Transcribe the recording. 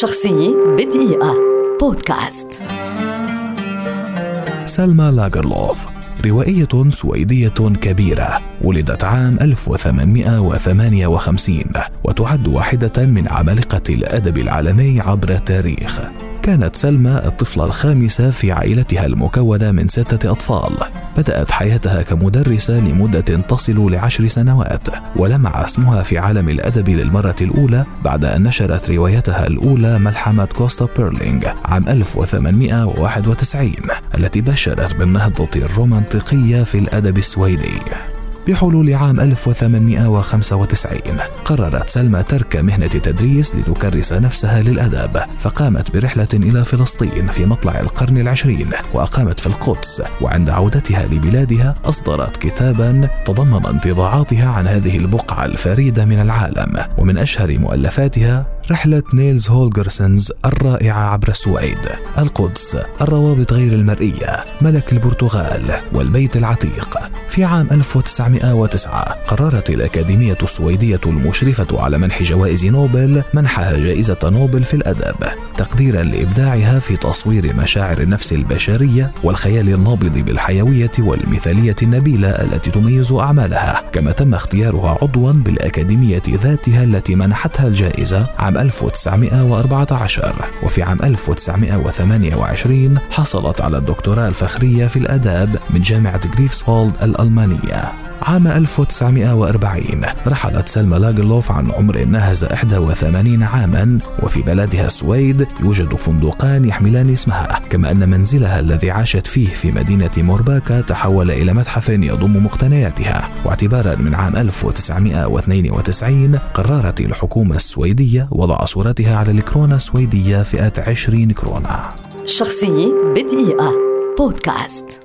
شخصية بدقيقة. بودكاست. سلمى لاجرلوف روائية سويدية كبيرة ولدت عام 1858 وتعد واحدة من عمالقة الأدب العالمي عبر التاريخ. كانت سلمى الطفلة الخامسة في عائلتها المكونة من ستة أطفال. بدأت حياتها كمدرسة لمدة تصل لعشر سنوات ولمع اسمها في عالم الأدب للمرة الأولى بعد أن نشرت روايتها الأولى ملحمة كوستا بيرلينغ عام 1891 التي بشرت بالنهضة الرومانطيقية في الأدب السويدي. بحلول عام 1895 قررت سلمى ترك مهنة التدريس لتكرس نفسها للأدب فقامت برحلة إلى فلسطين في مطلع القرن العشرين وأقامت في القدس وعند عودتها لبلادها أصدرت كتابا تضمن انطباعاتها عن هذه البقعة الفريدة من العالم. ومن أشهر مؤلفاتها رحلة نيلز هولجرسنز الرائعة عبر السويد. القدس الروابط غير المرئية ملك البرتغال والبيت العتيق. في عام 1909 قررت الأكاديمية السويدية المشرفة على منح جوائز نوبل منحها جائزة نوبل في الأدب تقديرا لإبداعها في تصوير مشاعر النفس البشرية والخيال النابض بالحيوية والمثالية النبيلة التي تميز أعمالها كما تم اختيارها عضوا بالأكاديمية ذاتها التي منحتها الجائزة عام 1914 وفي عام 1928 حصلت على الدكتوراه الفخرية في الآداب من جامعة غريفسهولد الألمانية عام 1940 رحلت سلمى لاجلوف عن عمر ناهز 81 عاما وفي بلدها السويد يوجد فندقان يحملان اسمها. كما أن منزلها الذي عاشت فيه في مدينة مورباكا تحول إلى متحف يضم مقتنياتها. واعتبارا من عام 1992 قررت الحكومة السويدية وضع صورتها على الكرونة السويدية فئة 20 كرونة شخصية بدقيقة. بودكاست.